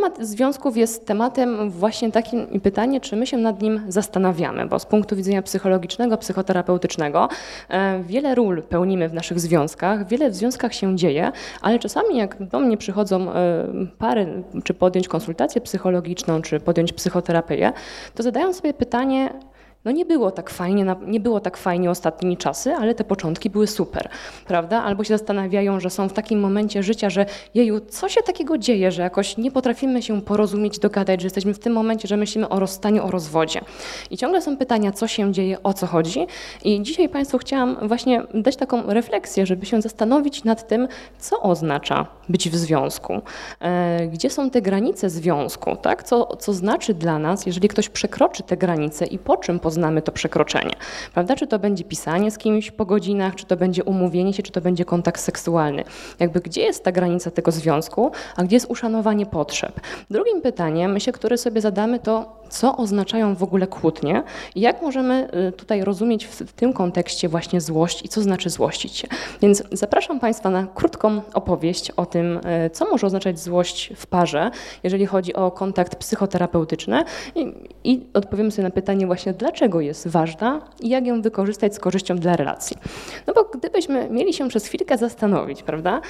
temat związków jest tematem właśnie takim i pytanie, czy my się nad nim zastanawiamy, bo z punktu widzenia psychologicznego, psychoterapeutycznego e, wiele ról pełnimy w naszych związkach, wiele w związkach się dzieje, ale czasami jak do mnie przychodzą e, pary, czy podjąć konsultację psychologiczną, czy podjąć psychoterapię, to zadają sobie pytanie, no nie było tak fajnie, nie było tak fajnie ostatnimi czasy, ale te początki były super, prawda? Albo się zastanawiają, że są w takim momencie życia, że jeju, co się takiego dzieje, że jakoś nie potrafimy się porozumieć, dogadać, że jesteśmy w tym momencie, że myślimy o rozstaniu, o rozwodzie. I ciągle są pytania, co się dzieje, o co chodzi. I dzisiaj Państwu chciałam właśnie dać taką refleksję, żeby się zastanowić nad tym, co oznacza być w związku, e, gdzie są te granice związku, tak? Co, co znaczy dla nas, jeżeli ktoś przekroczy te granice i po czym poznamy to przekroczenie. Prawda? Czy to będzie pisanie z kimś po godzinach, czy to będzie umówienie się, czy to będzie kontakt seksualny. Jakby gdzie jest ta granica tego związku, a gdzie jest uszanowanie potrzeb. Drugim pytaniem, myślę, które sobie zadamy, to co oznaczają w ogóle kłótnie i jak możemy y, tutaj rozumieć w tym kontekście właśnie złość i co znaczy złościć się. Więc zapraszam Państwa na krótką opowieść o tym, y, co może oznaczać złość w parze, jeżeli chodzi o kontakt psychoterapeutyczny i, i odpowiemy sobie na pytanie właśnie, dlaczego jest ważna i jak ją wykorzystać z korzyścią dla relacji. No bo gdybyśmy mieli się przez chwilkę zastanowić, prawda,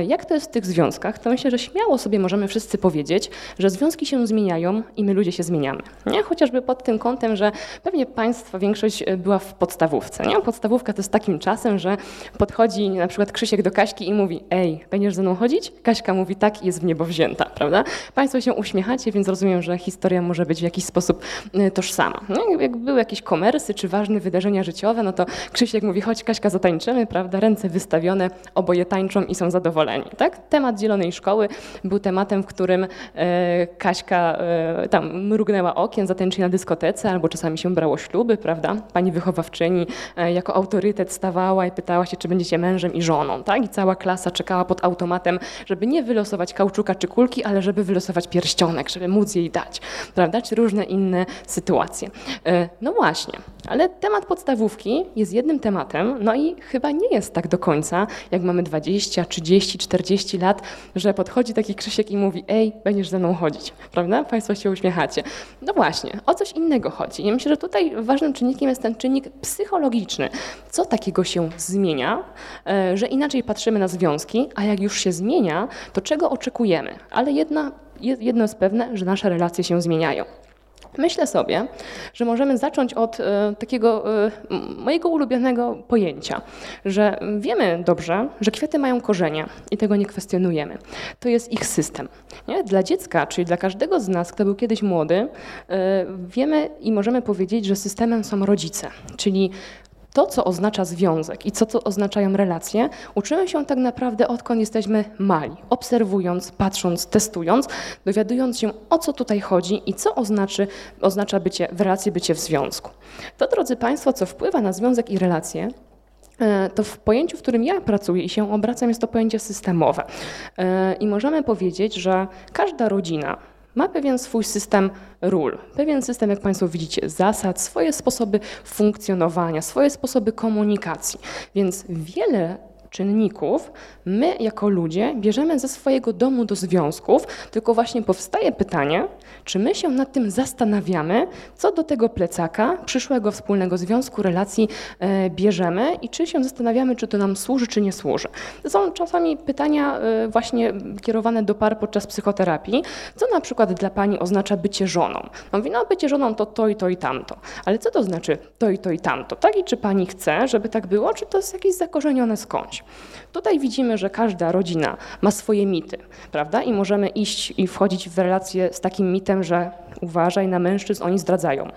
y, jak to jest w tych związkach, to myślę, że śmiało sobie możemy wszyscy powiedzieć, że związki się zmieniają i my ludzie się zmieniamy. Nie? Chociażby pod tym kątem, że pewnie Państwa większość e, była w podstawówce. Nie? Podstawówka to jest takim czasem, że podchodzi na przykład Krzysiek do Kaśki i mówi ej, będziesz ze mną chodzić? Kaśka mówi tak jest w niebo wzięta, prawda? Państwo się uśmiechacie, więc rozumiem, że historia może być w jakiś sposób e, tożsama. No, jak były jakieś komersy czy ważne wydarzenia życiowe, no to Krzysiek mówi chodź Kaśka zatańczymy, prawda? Ręce wystawione, oboje tańczą i są zadowoleni. Tak? Temat Zielonej Szkoły był tematem, w którym e, Kaśka tam mrugnęła okien, zatańczyli na dyskotece, albo czasami się brało śluby, prawda? Pani wychowawczyni e, jako autorytet stawała i pytała się, czy będziecie mężem i żoną, tak? I cała klasa czekała pod automatem, żeby nie wylosować kauczuka czy kulki, ale żeby wylosować pierścionek, żeby móc jej dać, prawda? Czy różne inne sytuacje. E, no właśnie, ale temat podstawówki jest jednym tematem, no i chyba nie jest tak do końca, jak mamy 20, 30, 40 lat, że podchodzi taki Krzysiek i mówi, ej, będziesz ze mną chodzić, prawda? Państwo się uśmiechacie. No właśnie, o coś innego chodzi. I myślę, że tutaj ważnym czynnikiem jest ten czynnik psychologiczny. Co takiego się zmienia, e, że inaczej patrzymy na związki, a jak już się zmienia, to czego oczekujemy? Ale jedna, jedno jest pewne, że nasze relacje się zmieniają. Myślę sobie, że możemy zacząć od e, takiego e, mojego ulubionego pojęcia, że wiemy dobrze, że kwiaty mają korzenie i tego nie kwestionujemy. To jest ich system. Nie? Dla dziecka, czyli dla każdego z nas, kto był kiedyś młody, e, wiemy i możemy powiedzieć, że systemem są rodzice, czyli to, co oznacza związek i co, co oznaczają relacje, uczymy się tak naprawdę odkąd jesteśmy mali, obserwując, patrząc, testując, dowiadując się o co tutaj chodzi i co oznaczy, oznacza bycie w relacji, bycie w związku. To, drodzy Państwo, co wpływa na związek i relacje, e, to w pojęciu, w którym ja pracuję i się obracam, jest to pojęcie systemowe. E, I możemy powiedzieć, że każda rodzina, ma pewien swój system ról, pewien system, jak Państwo widzicie, zasad, swoje sposoby funkcjonowania, swoje sposoby komunikacji. Więc wiele czynników my jako ludzie bierzemy ze swojego domu do związków, tylko właśnie powstaje pytanie, czy my się nad tym zastanawiamy, co do tego plecaka przyszłego wspólnego związku, relacji e, bierzemy i czy się zastanawiamy, czy to nam służy, czy nie służy. To są czasami pytania e, właśnie kierowane do par podczas psychoterapii, co na przykład dla pani oznacza bycie żoną. No mówi, no bycie żoną to to i to i tamto, ale co to znaczy to i to i tamto, tak? I czy pani chce, żeby tak było, czy to jest jakieś zakorzenione skądś? Tutaj widzimy, że każda rodzina ma swoje mity, prawda? I możemy iść i wchodzić w relacje z takim mitem, że uważaj na mężczyzn, oni zdradzają,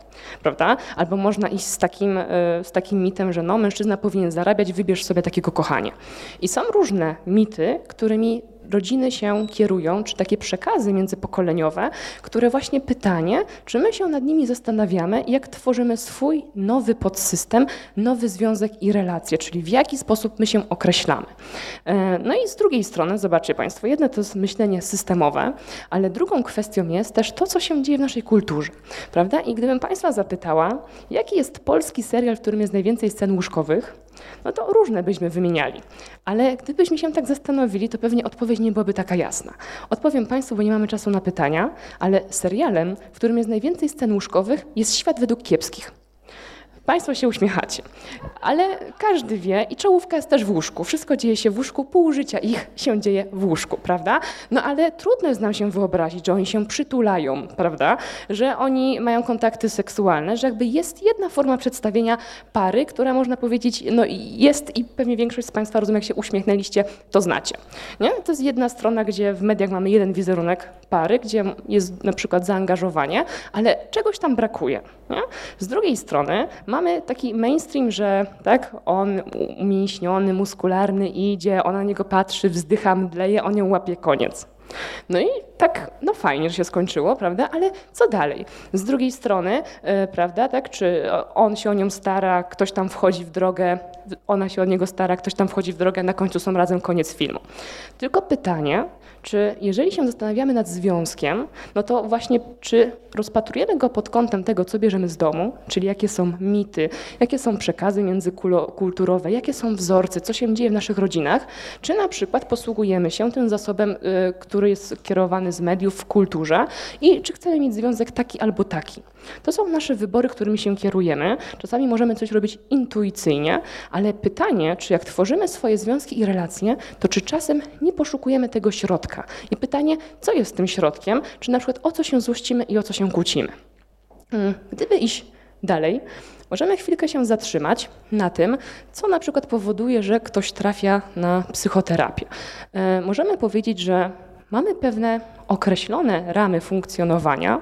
prawda? Albo można iść z takim, e, z takim mitem, że no, mężczyzna powinien zarabiać, wybierz sobie takiego kochania. I są różne mity, którymi rodziny się kierują, czy takie przekazy międzypokoleniowe, które właśnie pytanie, czy my się nad nimi zastanawiamy, jak tworzymy swój nowy podsystem, nowy związek i relacje, czyli w jaki sposób my się określamy. E, no i z drugiej strony, zobaczcie Państwo, jedno to jest myślenie systemowe, ale drugą kwestią jest też to, co się dzieje w naszej kulturze, prawda? I gdybym Państwa zapytała, jaki jest polski serial, w którym jest najwięcej scen łóżkowych, No to różne byśmy wymieniali. Ale gdybyśmy się tak zastanowili, to pewnie odpowiedź nie byłaby taka jasna. Odpowiem Państwu, bo nie mamy czasu na pytania, ale serialem, w którym jest najwięcej scen łóżkowych, jest Świat według kiepskich. Państwo się uśmiechacie, ale każdy wie i czołówka jest też w łóżku. Wszystko dzieje się w łóżku, pół życia ich się dzieje w łóżku, prawda? No ale trudno jest nam się wyobrazić, że oni się przytulają, prawda? Że oni mają kontakty seksualne, że jakby jest jedna forma przedstawienia pary, która można powiedzieć, no jest i pewnie większość z Państwa rozumie, jak się uśmiechnęliście, to znacie. Nie? To jest jedna strona, gdzie w mediach mamy jeden wizerunek pary, gdzie jest na przykład zaangażowanie, ale czegoś tam brakuje. Nie? Z drugiej strony taki mainstream, że tak, on umięśniony, muskularny idzie, ona na niego patrzy, wzdycha, mdleje, on ją łapie, koniec. No i tak, no fajnie, że się skończyło, prawda, ale co dalej? Z drugiej strony, yy, prawda, tak, czy on się o nią stara, ktoś tam wchodzi w drogę, ona się o niego stara, ktoś tam wchodzi w drogę, na końcu są razem, koniec filmu. Tylko pytanie, czy jeżeli się zastanawiamy nad związkiem, no to właśnie czy rozpatrujemy go pod kątem tego, co bierzemy z domu, czyli jakie są mity, jakie są przekazy międzykulturowe, jakie są wzorce, co się dzieje w naszych rodzinach, czy na przykład posługujemy się tym zasobem, y, który jest kierowany z mediów w kulturze i czy chcemy mieć związek taki albo taki. To są nasze wybory, którymi się kierujemy. Czasami możemy coś robić intuicyjnie, ale pytanie, czy jak tworzymy swoje związki i relacje, to czy czasem nie poszukujemy tego środka? I pytanie, co jest tym środkiem? Czy na przykład o co się złościmy i o co się kłócimy? Hmm, gdyby iść dalej, możemy chwilkę się zatrzymać na tym, co na przykład powoduje, że ktoś trafia na psychoterapię. E, możemy powiedzieć, że mamy pewne określone ramy funkcjonowania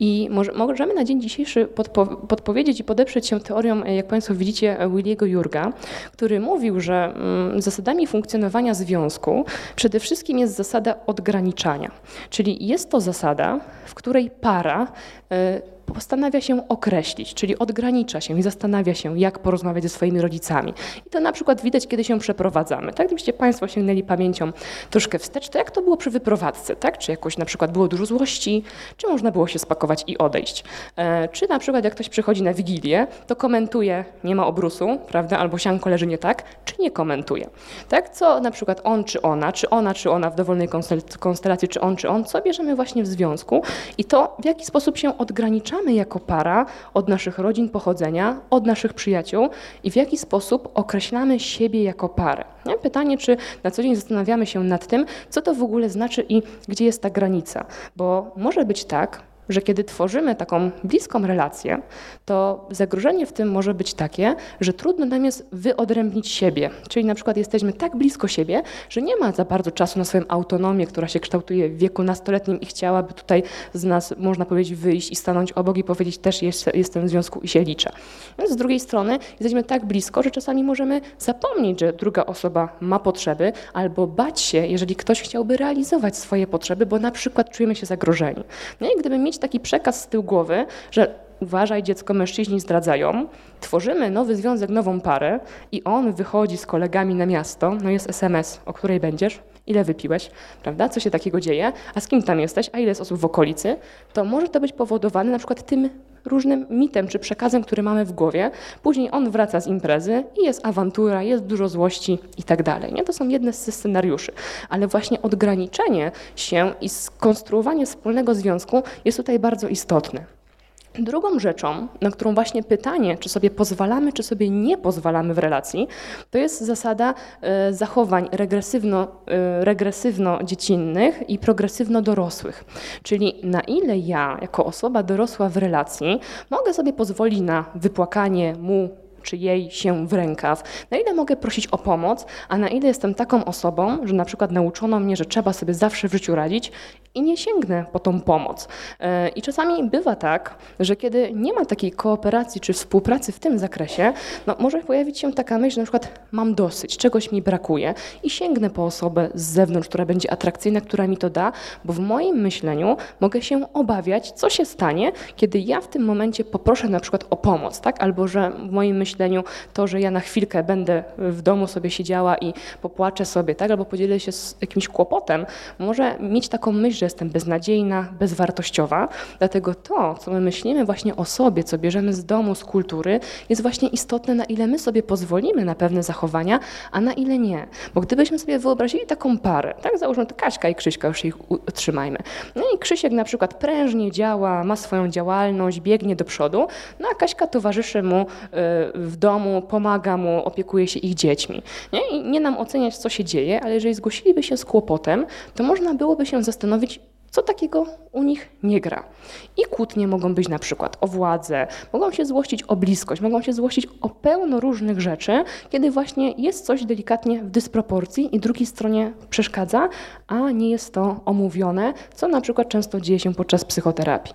i możemy na dzień dzisiejszy podpo podpowiedzieć i podeprzeć się teorią, jak Państwo widzicie, Williego Jurga, który mówił, że mm, zasadami funkcjonowania związku przede wszystkim jest zasada odgraniczania. Czyli jest to zasada, w której para y, postanawia się określić, czyli odgranicza się i zastanawia się, jak porozmawiać ze swoimi rodzicami. I to na przykład widać, kiedy się przeprowadzamy. Tak, gdybyście Państwo sięgnęli pamięcią troszkę wstecz, to jak to było przy wyprowadzce, tak? Czy jakoś na przykład było dużo złości, czy można było się spakować i odejść. E, czy na przykład jak ktoś przychodzi na Wigilię, to komentuje, nie ma obrusu, prawda, albo sianko leży nie tak, czy nie komentuje. Tak, co na przykład on czy ona, czy ona czy ona w dowolnej konstelacji, czy on czy on, co bierzemy właśnie w związku i to w jaki sposób się odgraniczamy oddzielamy jako para od naszych rodzin pochodzenia, od naszych przyjaciół i w jaki sposób określamy siebie jako parę. Nie? Pytanie, czy na co dzień zastanawiamy się nad tym, co to w ogóle znaczy i gdzie jest ta granica. Bo może być tak, że kiedy tworzymy taką bliską relację, to zagrożenie w tym może być takie, że trudno nam jest wyodrębnić siebie. Czyli na przykład jesteśmy tak blisko siebie, że nie ma za bardzo czasu na swoją autonomię, która się kształtuje w wieku nastoletnim i chciałaby tutaj z nas, można powiedzieć, wyjść i stanąć obok i powiedzieć też jest, jestem w związku i się liczę. Więc z drugiej strony jesteśmy tak blisko, że czasami możemy zapomnieć, że druga osoba ma potrzeby albo bać się, jeżeli ktoś chciałby realizować swoje potrzeby, bo na przykład czujemy się zagrożeni. No i gdyby mieć taki przekaz z tyłu głowy, że uważaj dziecko, mężczyźni zdradzają, tworzymy nowy związek, nową parę i on wychodzi z kolegami na miasto, no jest SMS, o której będziesz, ile wypiłeś, prawda, co się takiego dzieje, a z kim tam jesteś, a ile jest osób w okolicy, to może to być powodowane na przykład tym różnym mitem czy przekazem, który mamy w głowie. Później on wraca z imprezy i jest awantura, jest dużo złości i tak dalej. Nie? To są jedne z scenariuszy. Ale właśnie odgraniczenie się i skonstruowanie wspólnego związku jest tutaj bardzo istotne. Drugą rzeczą, na którą właśnie pytanie, czy sobie pozwalamy, czy sobie nie pozwalamy w relacji, to jest zasada e, zachowań regresywno, e, regresywno-dziecinnych i progresywno-dorosłych. Czyli na ile ja, jako osoba dorosła w relacji, mogę sobie pozwolić na wypłakanie mu czy jej się w rękaw, na ile mogę prosić o pomoc, a na ile jestem taką osobą, że na przykład nauczono mnie, że trzeba sobie zawsze w życiu radzić i nie sięgnę po tą pomoc. E, I czasami bywa tak, że kiedy nie ma takiej kooperacji czy współpracy w tym zakresie, no może pojawić się taka myśl, że na przykład mam dosyć, czegoś mi brakuje i sięgnę po osobę z zewnątrz, która będzie atrakcyjna, która mi to da, bo w moim myśleniu mogę się obawiać, co się stanie, kiedy ja w tym momencie poproszę na przykład o pomoc, tak? Albo że w moim myśleniu myśleniu to, że ja na chwilkę będę w domu sobie siedziała i popłaczę sobie, tak, albo podzielę się z jakimś kłopotem, może mieć taką myśl, że jestem beznadziejna, bezwartościowa. Dlatego to, co my myślimy właśnie o sobie, co bierzemy z domu, z kultury, jest właśnie istotne, na ile my sobie pozwolimy na pewne zachowania, a na ile nie. Bo gdybyśmy sobie wyobrazili taką parę, tak, załóżmy to Kaśka i Krzyśka, już ich utrzymajmy. No i Krzysiek na przykład prężnie działa, ma swoją działalność, biegnie do przodu, no a Kaśka towarzyszy mu y, w domu, pomaga mu, opiekuje się ich dziećmi. Nie? I nie nam oceniać, co się dzieje, ale jeżeli zgłosiliby się z kłopotem, to można byłoby się zastanowić, co takiego u nich nie gra. I kłótnie mogą być na przykład o władzę, mogą się złościć o bliskość, mogą się złościć o pełno różnych rzeczy, kiedy właśnie jest coś delikatnie w dysproporcji i drugiej stronie przeszkadza, a nie jest to omówione, co na przykład często dzieje się podczas psychoterapii.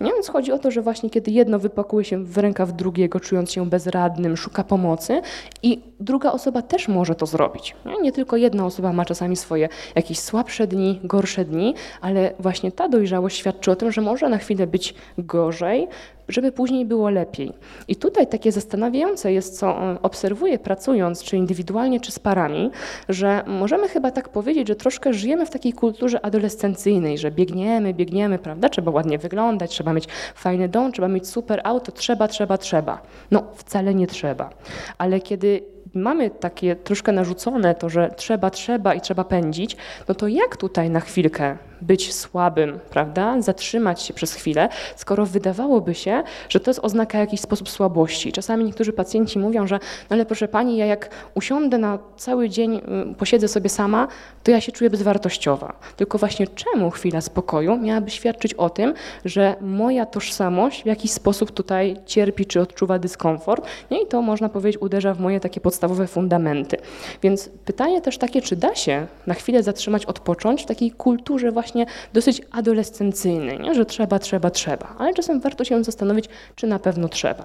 Nie? Więc chodzi o to, że właśnie kiedy jedno wypakuje się w rękaw drugiego, czując się bezradnym, szuka pomocy i druga osoba też może to zrobić. Nie? nie tylko jedna osoba ma czasami swoje jakieś słabsze dni, gorsze dni, ale właśnie ta dojrzałość świadczy o tym, że może na chwilę być gorzej, żeby później było lepiej. I tutaj takie zastanawiające jest, co obserwuję pracując, czy indywidualnie, czy z parami, że możemy chyba tak powiedzieć, że troszkę żyjemy w takiej kulturze adolescencyjnej, że biegniemy, biegniemy, prawda? Trzeba ładnie wyglądać, trzeba mieć fajny dom, trzeba mieć super auto, trzeba, trzeba, trzeba. No, wcale nie trzeba. Ale kiedy mamy takie troszkę narzucone to, że trzeba, trzeba i trzeba pędzić, no to jak tutaj na chwilkę być słabym, prawda? Zatrzymać się przez chwilę, skoro wydawałoby się, że to jest oznaka jakiś sposób słabości. Czasami niektórzy pacjenci mówią, że no ale proszę pani, ja jak usiądę na cały dzień, y, posiedzę sobie sama, to ja się czuję bezwartościowa. Tylko właśnie czemu chwila spokoju miałaby świadczyć o tym, że moja tożsamość w jakiś sposób tutaj cierpi czy odczuwa dyskomfort. No i to można powiedzieć uderza w moje takie podstawowe fundamenty. Więc pytanie też takie, czy da się na chwilę zatrzymać, odpocząć w takiej kulturze właśnie właśnie dosyć adolescencyjny, nie? że trzeba, trzeba, trzeba. Ale czasem warto się zastanowić, czy na pewno trzeba.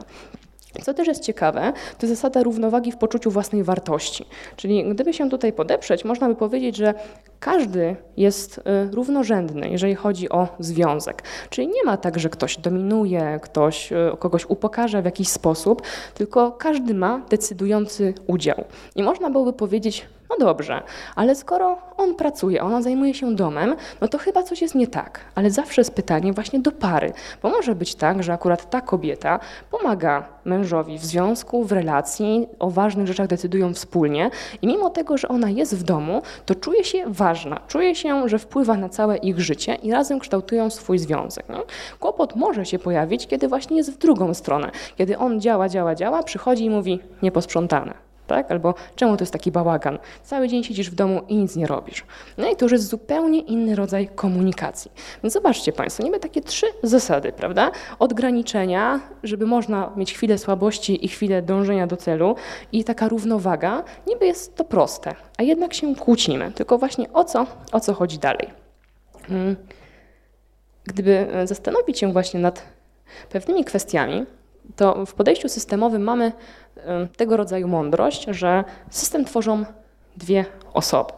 Co też jest ciekawe, to zasada równowagi w poczuciu własnej wartości. Czyli gdyby się tutaj podeprzeć, można by powiedzieć, że każdy jest y, równorzędny, jeżeli chodzi o związek. Czyli nie ma tak, że ktoś dominuje, ktoś y, kogoś upokarza w jakiś sposób, tylko każdy ma decydujący udział. I można byłoby powiedzieć, no dobrze, ale skoro on pracuje, ona zajmuje się domem, no to chyba coś jest nie tak. Ale zawsze jest pytanie właśnie do pary, bo może być tak, że akurat ta kobieta pomaga mężowi w związku, w relacji, o ważnych rzeczach decydują wspólnie i mimo tego, że ona jest w domu, to czuje się ważna, czuje się, że wpływa na całe ich życie i razem kształtują swój związek. Nie? Kłopot może się pojawić, kiedy właśnie jest w drugą stronę, kiedy on działa, działa, działa, przychodzi i mówi nieposprzątane tak? Albo czemu to jest taki bałagan? Cały dzień siedzisz w domu i nic nie robisz. No i to już jest zupełnie inny rodzaj komunikacji. Więc zobaczcie Państwo, niby takie trzy zasady, prawda? Odgraniczenia, żeby można mieć chwilę słabości i chwilę dążenia do celu i taka równowaga, niby jest to proste, a jednak się kłócimy. Tylko właśnie o co, o co chodzi dalej? Hmm. Gdyby zastanowić się właśnie nad pewnymi kwestiami, to w podejściu systemowym mamy tego rodzaju mądrość, że system tworzą dwie osoby.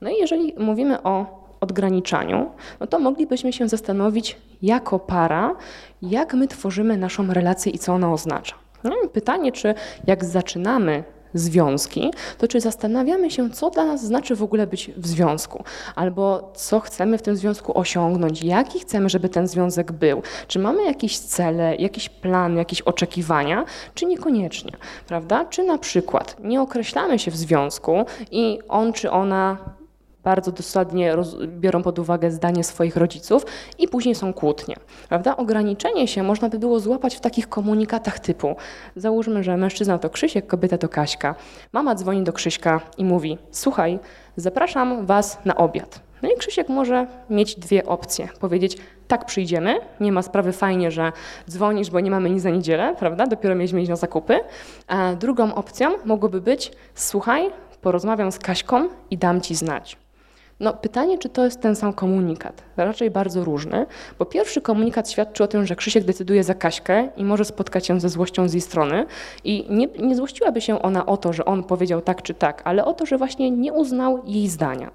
No i jeżeli mówimy o odgraniczaniu, no to moglibyśmy się zastanowić jako para, jak my tworzymy naszą relację i co ona oznacza. No pytanie, czy jak zaczynamy związki, to czy zastanawiamy się, co dla nas znaczy w ogóle być w związku, albo co chcemy w tym związku osiągnąć, jaki chcemy, żeby ten związek był, czy mamy jakieś cele, jakiś plan, jakieś oczekiwania, czy niekoniecznie, prawda? Czy na przykład nie określamy się w związku i on czy ona bardzo dosadnie biorą pod uwagę zdanie swoich rodziców i później są kłótnie. Prawda? Ograniczenie się można by było złapać w takich komunikatach typu załóżmy, że mężczyzna to Krzysiek, kobieta to Kaśka. Mama dzwoni do Krzyśka i mówi słuchaj, zapraszam was na obiad. No i Krzysiek może mieć dwie opcje. Powiedzieć, tak przyjdziemy, nie ma sprawy, fajnie, że dzwonisz, bo nie mamy nic na niedzielę, prawda? Dopiero mieliśmy iść na zakupy. A drugą opcją mogłoby być, słuchaj, porozmawiam z Kaśką i dam ci znać. No, pytanie, czy to jest ten sam komunikat? Raczej bardzo różny, bo pierwszy komunikat świadczy o tym, że Krzysiek decyduje za Kaśkę i może spotkać się ze złością z jej strony i nie, nie złościłaby się ona o to, że on powiedział tak czy tak, ale o to, że właśnie nie uznał jej zdania.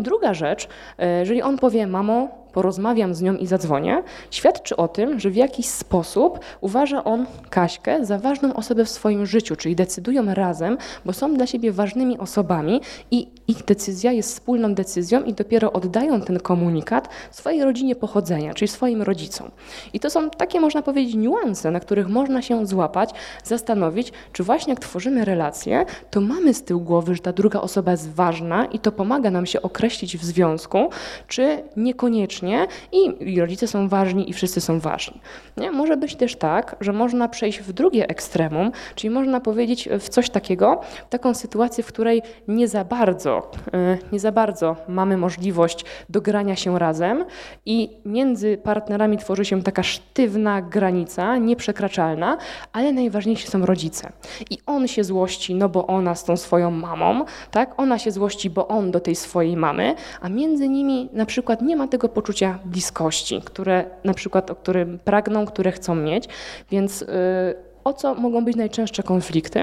Druga rzecz, e, jeżeli on powie, mamo, porozmawiam z nią i zadzwonię, świadczy o tym, że w jakiś sposób uważa on Kaśkę za ważną osobę w swoim życiu, czyli decydują razem, bo są dla siebie ważnymi osobami i ich decyzja jest wspólną decyzją i dopiero oddają ten komunikat swojej rodzinie pochodzenia, czyli swoim rodzicom. I to są takie, można powiedzieć, niuanse, na których można się złapać, zastanowić, czy właśnie jak tworzymy relacje, to mamy z tyłu głowy, że ta druga osoba jest ważna i to pomaga nam się określić w związku, czy niekoniecznie i, rodzice są ważni i wszyscy są ważni. Nie? Może być też tak, że można przejść w drugie ekstremum, czyli można powiedzieć w coś takiego, taką sytuację, w której nie za bardzo, e, nie za bardzo mamy możliwość dogrania się razem i między partnerami tworzy się taka sztywna granica, nieprzekraczalna, ale najważniejsi są rodzice. I on się złości, no bo ona z tą swoją mamą, tak? Ona się złości, bo on do tej swojej mamy, a między nimi na przykład nie ma tego poczucia bliskości, które na przykład, o którym pragną, które chcą mieć, więc yy, o co mogą być najczęstsze konflikty.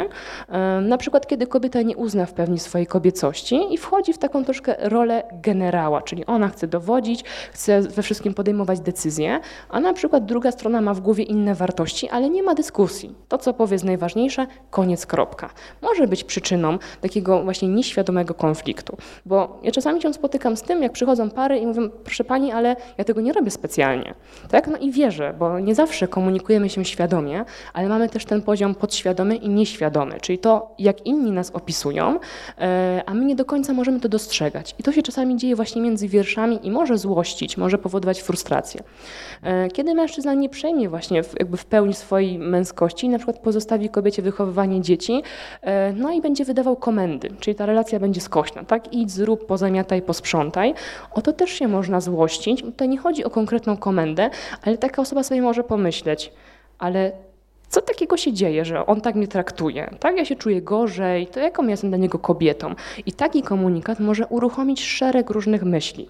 Na przykład, kiedy kobieta nie uzna w pełni swojej kobiecości i wchodzi w taką troszkę rolę generała, czyli ona chce dowodzić, chce we wszystkim podejmować decyzje, a na przykład druga strona ma w głowie inne wartości, ale nie ma dyskusji. To, co powie jest najważniejsze, koniec, kropka. Może być przyczyną takiego właśnie nieświadomego konfliktu, bo ja czasami się spotykam z tym, jak przychodzą pary i mówią, proszę pani, ale ja tego nie robię specjalnie. Tak? No i wierzę, bo nie zawsze komunikujemy się świadomie, ale mamy też ten poziom podświadomy i nieświadomy, czyli to, jak inni nas opisują, e, a my nie do końca możemy to dostrzegać. I to się czasami dzieje właśnie między wierszami i może złościć, może powodować frustrację. E, kiedy mężczyzna nie przejmie właśnie jakby w pełni swojej męskości, na przykład pozostawi kobiecie wychowywanie dzieci, e, no i będzie wydawał komendy, czyli ta relacja będzie skośna, tak? Idź, zrób, pozamiataj, posprzątaj. O to też się można złościć. Tutaj nie chodzi o konkretną komendę, ale taka osoba sobie może pomyśleć, ale co takiego się dzieje, że on tak mnie traktuje, tak? Ja się czuję gorzej, to jaką ja jestem dla niego kobietą? I taki komunikat może uruchomić szereg różnych myśli.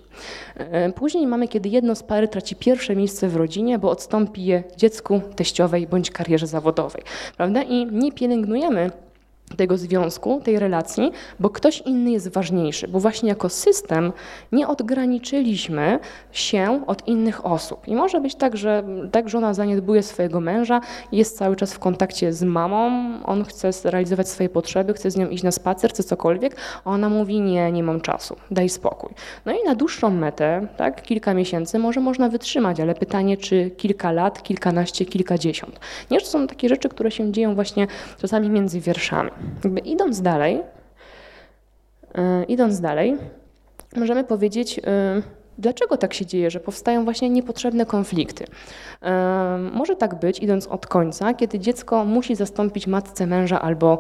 E, później mamy, kiedy jedno z pary traci pierwsze miejsce w rodzinie, bo odstąpi je dziecku, teściowej bądź karierze zawodowej, prawda? I nie pielęgnujemy tego związku, tej relacji, bo ktoś inny jest ważniejszy, bo właśnie jako system nie odgraniczyliśmy się od innych osób. I może być tak, że tak żona zaniedbuje swojego męża, jest cały czas w kontakcie z mamą, on chce zrealizować swoje potrzeby, chce z nią iść na spacer, chce cokolwiek, a ona mówi nie, nie mam czasu, daj spokój. No i na dłuższą metę, tak, kilka miesięcy może można wytrzymać, ale pytanie, czy kilka lat, kilkanaście, kilkadziesiąt. Nie, to są takie rzeczy, które się dzieją właśnie czasami między wierszami. Jakby idąc dalej, yy, idąc dalej, możemy powiedzieć, yy, dlaczego tak się dzieje, że powstają właśnie niepotrzebne konflikty. Yy, może tak być, idąc od końca, kiedy dziecko musi zastąpić matce męża albo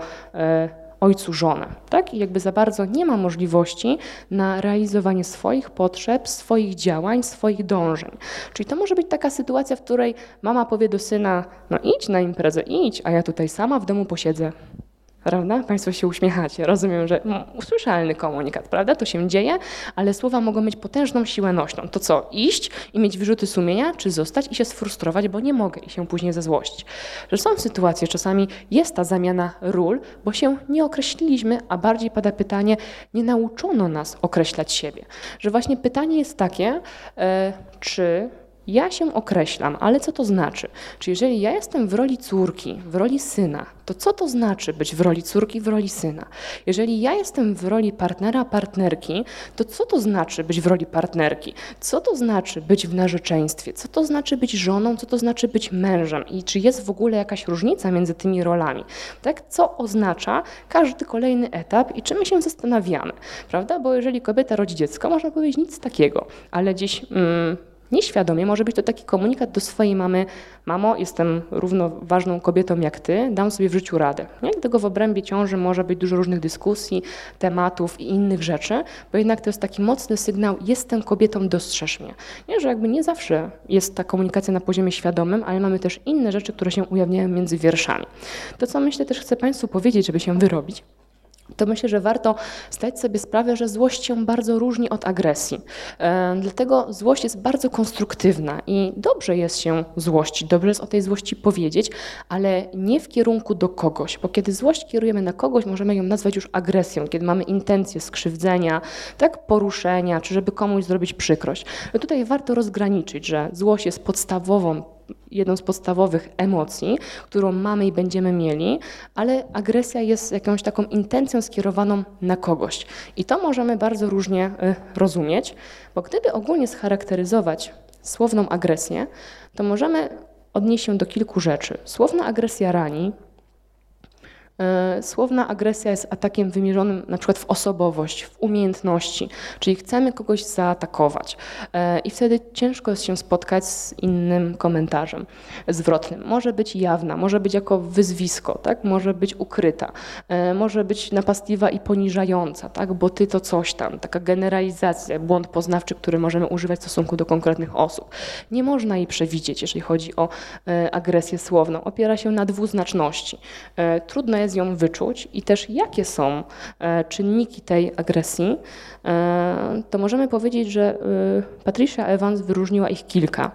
ojcu żonę. Tak? I jakby za bardzo nie ma możliwości na realizowanie swoich potrzeb, swoich działań, swoich dążeń. Czyli to może być taka sytuacja, w której mama powie do syna, no idź na imprezę, idź, a ja tutaj sama w domu posiedzę. Prawda? Państwo się uśmiechacie. Rozumiem, że usłyszalny komunikat, prawda? To się dzieje, ale słowa mogą mieć potężną siłę nośną. To co? Iść i mieć wyrzuty sumienia, czy zostać i się sfrustrować, bo nie mogę i się później zezłościć. Że są sytuacje, czasami jest ta zamiana ról, bo się nie określiliśmy, a bardziej pada pytanie, nie nauczono nas określać siebie. Że właśnie pytanie jest takie, e, czy ja się określam, ale co to znaczy? Czy jeżeli ja jestem w roli córki, w roli syna, to co to znaczy być w roli córki, w roli syna? Jeżeli ja jestem w roli partnera, partnerki, to co to znaczy być w roli partnerki? Co to znaczy być w narzeczeństwie? Co to znaczy być żoną? Co to znaczy być mężem? I czy jest w ogóle jakaś różnica między tymi rolami? Tak? Co oznacza każdy kolejny etap i czy my się zastanawiamy? Prawda? Bo jeżeli kobieta rodzi dziecko, można powiedzieć nic takiego, ale gdzieś... Mm, Nieświadomie może być to taki komunikat do swojej mamy: Mamo, jestem równo ważną kobietą jak ty, dam sobie w życiu radę. Nie? Dlatego w obrębie ciąży może być dużo różnych dyskusji, tematów i innych rzeczy, bo jednak to jest taki mocny sygnał: jestem kobietą, dostrzeż mnie. Nie? Że jakby nie zawsze jest ta komunikacja na poziomie świadomym, ale mamy też inne rzeczy, które się ujawniają między wierszami. To, co myślę też chcę Państwu powiedzieć, żeby się wyrobić, to myślę, że warto zdać sobie sprawę, że złość się bardzo różni od agresji. E, dlatego złość jest bardzo konstruktywna i dobrze jest się złościć, dobrze jest o tej złości powiedzieć, ale nie w kierunku do kogoś, bo kiedy złość kierujemy na kogoś, możemy ją nazwać już agresją, kiedy mamy intencję skrzywdzenia, tak, poruszenia, czy żeby komuś zrobić przykrość. No tutaj warto rozgraniczyć, że złość jest podstawową jedną z podstawowych emocji, którą mamy i będziemy mieli, ale agresja jest jakąś taką intencją skierowaną na kogoś. I to możemy bardzo różnie y, rozumieć, bo gdyby ogólnie scharakteryzować słowną agresję, to możemy odnieść się do kilku rzeczy. Słowna agresja rani, słowna agresja jest atakiem wymierzonym na przykład w osobowość, w umiejętności, czyli chcemy kogoś zaatakować e, i wtedy ciężko jest się spotkać z innym komentarzem zwrotnym. Może być jawna, może być jako wyzwisko, tak? może być ukryta, e, może być napastliwa i poniżająca, tak? bo ty to coś tam, taka generalizacja, błąd poznawczy, który możemy używać w stosunku do konkretnych osób. Nie można jej przewidzieć, jeżeli chodzi o agresję słowną. Opiera się na dwuznaczności. Trudno jest ją wyczuć i też jakie są e, czynniki tej agresji, e, to możemy powiedzieć, że e, Patricia Evans wyróżniła ich kilka.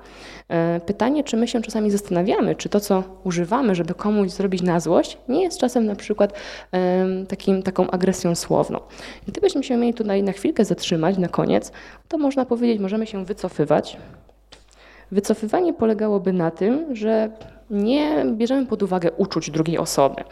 Pytanie, czy my się czasami zastanawiamy, czy to, co używamy, żeby komuś zrobić na złość, nie jest czasem na przykład takim, taką agresją słowną. Gdybyśmy się mieli tutaj na chwilkę zatrzymać na koniec, to można powiedzieć, możemy się wycofywać. Wycofywanie polegałoby na tym, że nie bierzemy pod uwagę uczuć drugiej osoby,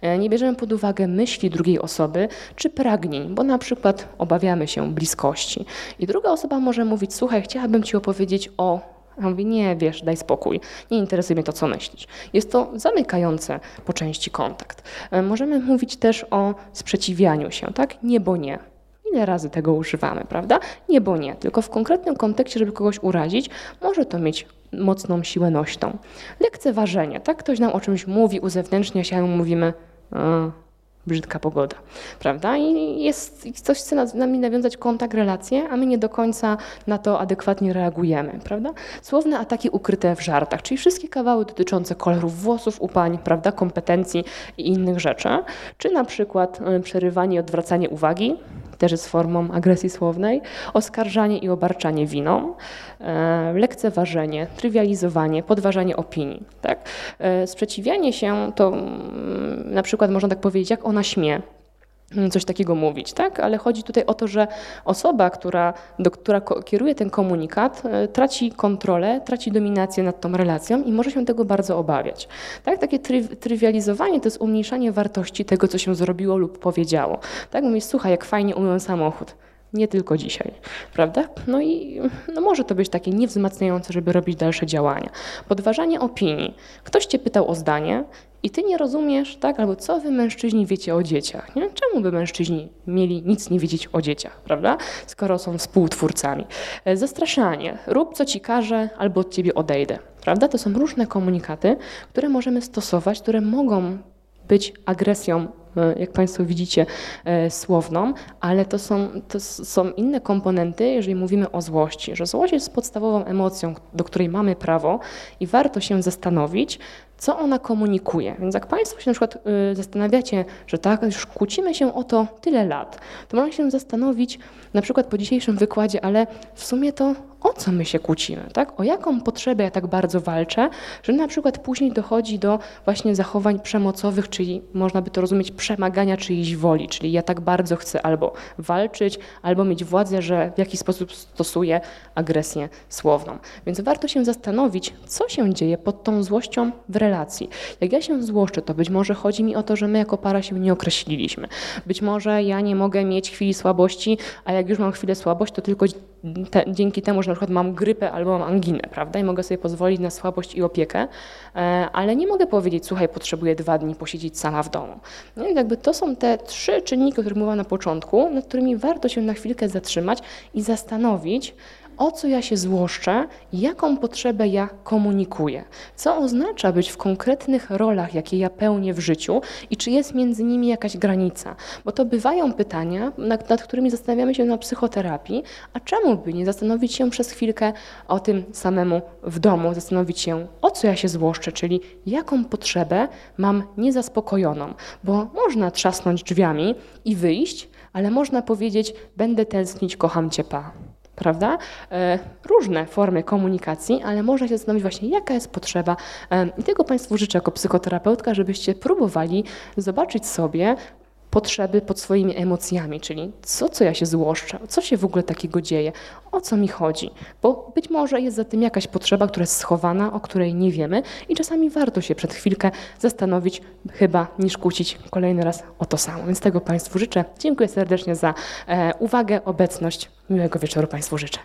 e, nie bierzemy pod uwagę myśli drugiej osoby czy pragnień, bo na przykład obawiamy się bliskości. I druga osoba może mówić: Słuchaj, chciałabym ci opowiedzieć o. A mówi, nie, wiesz, daj spokój, nie interesuje mnie to, co myślisz. Jest to zamykające po części kontakt. E, możemy mówić też o sprzeciwianiu się, tak? Nie, bo nie. Ile razy tego używamy, prawda? Nie, bo nie. Tylko w konkretnym kontekście, żeby kogoś urazić, może to mieć mocną siłę nośną. Lekceważenie, tak? Ktoś nam o czymś mówi, uzewnętrznia się, a my mówimy, brzydka pogoda, prawda? I jest, ktoś chce z nami nawiązać kontakt, relację, a my nie do końca na to adekwatnie reagujemy, prawda? Słowne ataki ukryte w żartach, czyli wszystkie kawały dotyczące kolorów włosów u pań, prawda, kompetencji i innych rzeczy, czy na przykład y, przerywanie i odwracanie uwagi, też jest formą agresji słownej, oskarżanie i obarczanie winą, e, lekceważenie, trywializowanie, podważanie opinii. Tak? E, sprzeciwianie się to mm, na przykład można tak powiedzieć, jak ona śmie, Mm, coś takiego mówić, tak? Ale chodzi tutaj o to, że osoba, która, do, która kieruje ten komunikat, e, traci kontrolę, traci dominację nad tą relacją i może się tego bardzo obawiać. Tak? Takie try, trywializowanie to jest umniejszanie wartości tego, co się zrobiło lub powiedziało. Tak? Mówisz, słuchaj, jak fajnie umyłem samochód nie tylko dzisiaj, prawda? No i no może to być takie niewzmacniające, żeby robić dalsze działania. Podważanie opinii. Ktoś cię pytał o zdanie i ty nie rozumiesz, tak? Albo co wy mężczyźni wiecie o dzieciach? Nie? Czemu by mężczyźni mieli nic nie wiedzieć o dzieciach, prawda? Skoro są współtwórcami. E, zastraszanie. Rób co ci każe, albo od ciebie odejdę. Prawda? To są różne komunikaty, które możemy stosować, które mogą być agresją jak Państwo widzicie, e, słowną, ale to są, to są inne komponenty, jeżeli mówimy o złości, że złość jest podstawową emocją, do której mamy prawo i warto się zastanowić, co ona komunikuje. Więc jak Państwo się na przykład y, zastanawiacie, że tak, już kłócimy się o to tyle lat, to można się zastanowić na przykład po dzisiejszym wykładzie, ale w sumie to o co my się kłócimy, tak? O jaką potrzebę ja tak bardzo walczę, że na przykład później dochodzi do właśnie zachowań przemocowych, czyli można by to rozumieć przemagania czyjejś woli, czyli ja tak bardzo chcę albo walczyć, albo mieć władzę, że w jakiś sposób stosuję agresję słowną. Więc warto się zastanowić, co się dzieje pod tą złością w relacji. Jak ja się złoszczę, to być może chodzi mi o to, że my jako para się nie określiliśmy. Być może ja nie mogę mieć chwili słabości, a jak już mam chwilę słabość, to tylko te, dzięki temu, że na przykład mam grypę albo mam anginę, prawda? I mogę sobie pozwolić na słabość i opiekę, e, ale nie mogę powiedzieć, słuchaj, potrzebuję dwa dni posiedzieć sama w domu. No i jakby to są te trzy czynniki, o których mówiłam na początku, nad którymi warto się na chwilkę zatrzymać i zastanowić, o co ja się złoszczę, jaką potrzebę ja komunikuję, co oznacza być w konkretnych rolach, jakie ja pełnię w życiu i czy jest między nimi jakaś granica. Bo to bywają pytania, nad, nad którymi zastanawiamy się na psychoterapii, a czemu by nie zastanowić się przez chwilkę o tym samemu w domu, zastanowić się, o co ja się złoszczę, czyli jaką potrzebę mam niezaspokojoną, bo można trzasnąć drzwiami i wyjść, ale można powiedzieć, będę tęsknić, kocham cię, pa. Prawda? E, różne formy komunikacji, ale można się zastanowić właśnie, jaka jest potrzeba. E, I tego Państwu życzę jako psychoterapeutka, żebyście próbowali zobaczyć sobie, potrzeby pod swoimi emocjami, czyli co, co ja się złoszczę, co się w ogóle takiego dzieje, o co mi chodzi, bo być może jest za tym jakaś potrzeba, która jest schowana, o której nie wiemy i czasami warto się przed chwilkę zastanowić, chyba niż kłócić kolejny raz o to samo. Więc tego Państwu życzę. Dziękuję serdecznie za e, uwagę, obecność. Miłego wieczoru Państwu życzę.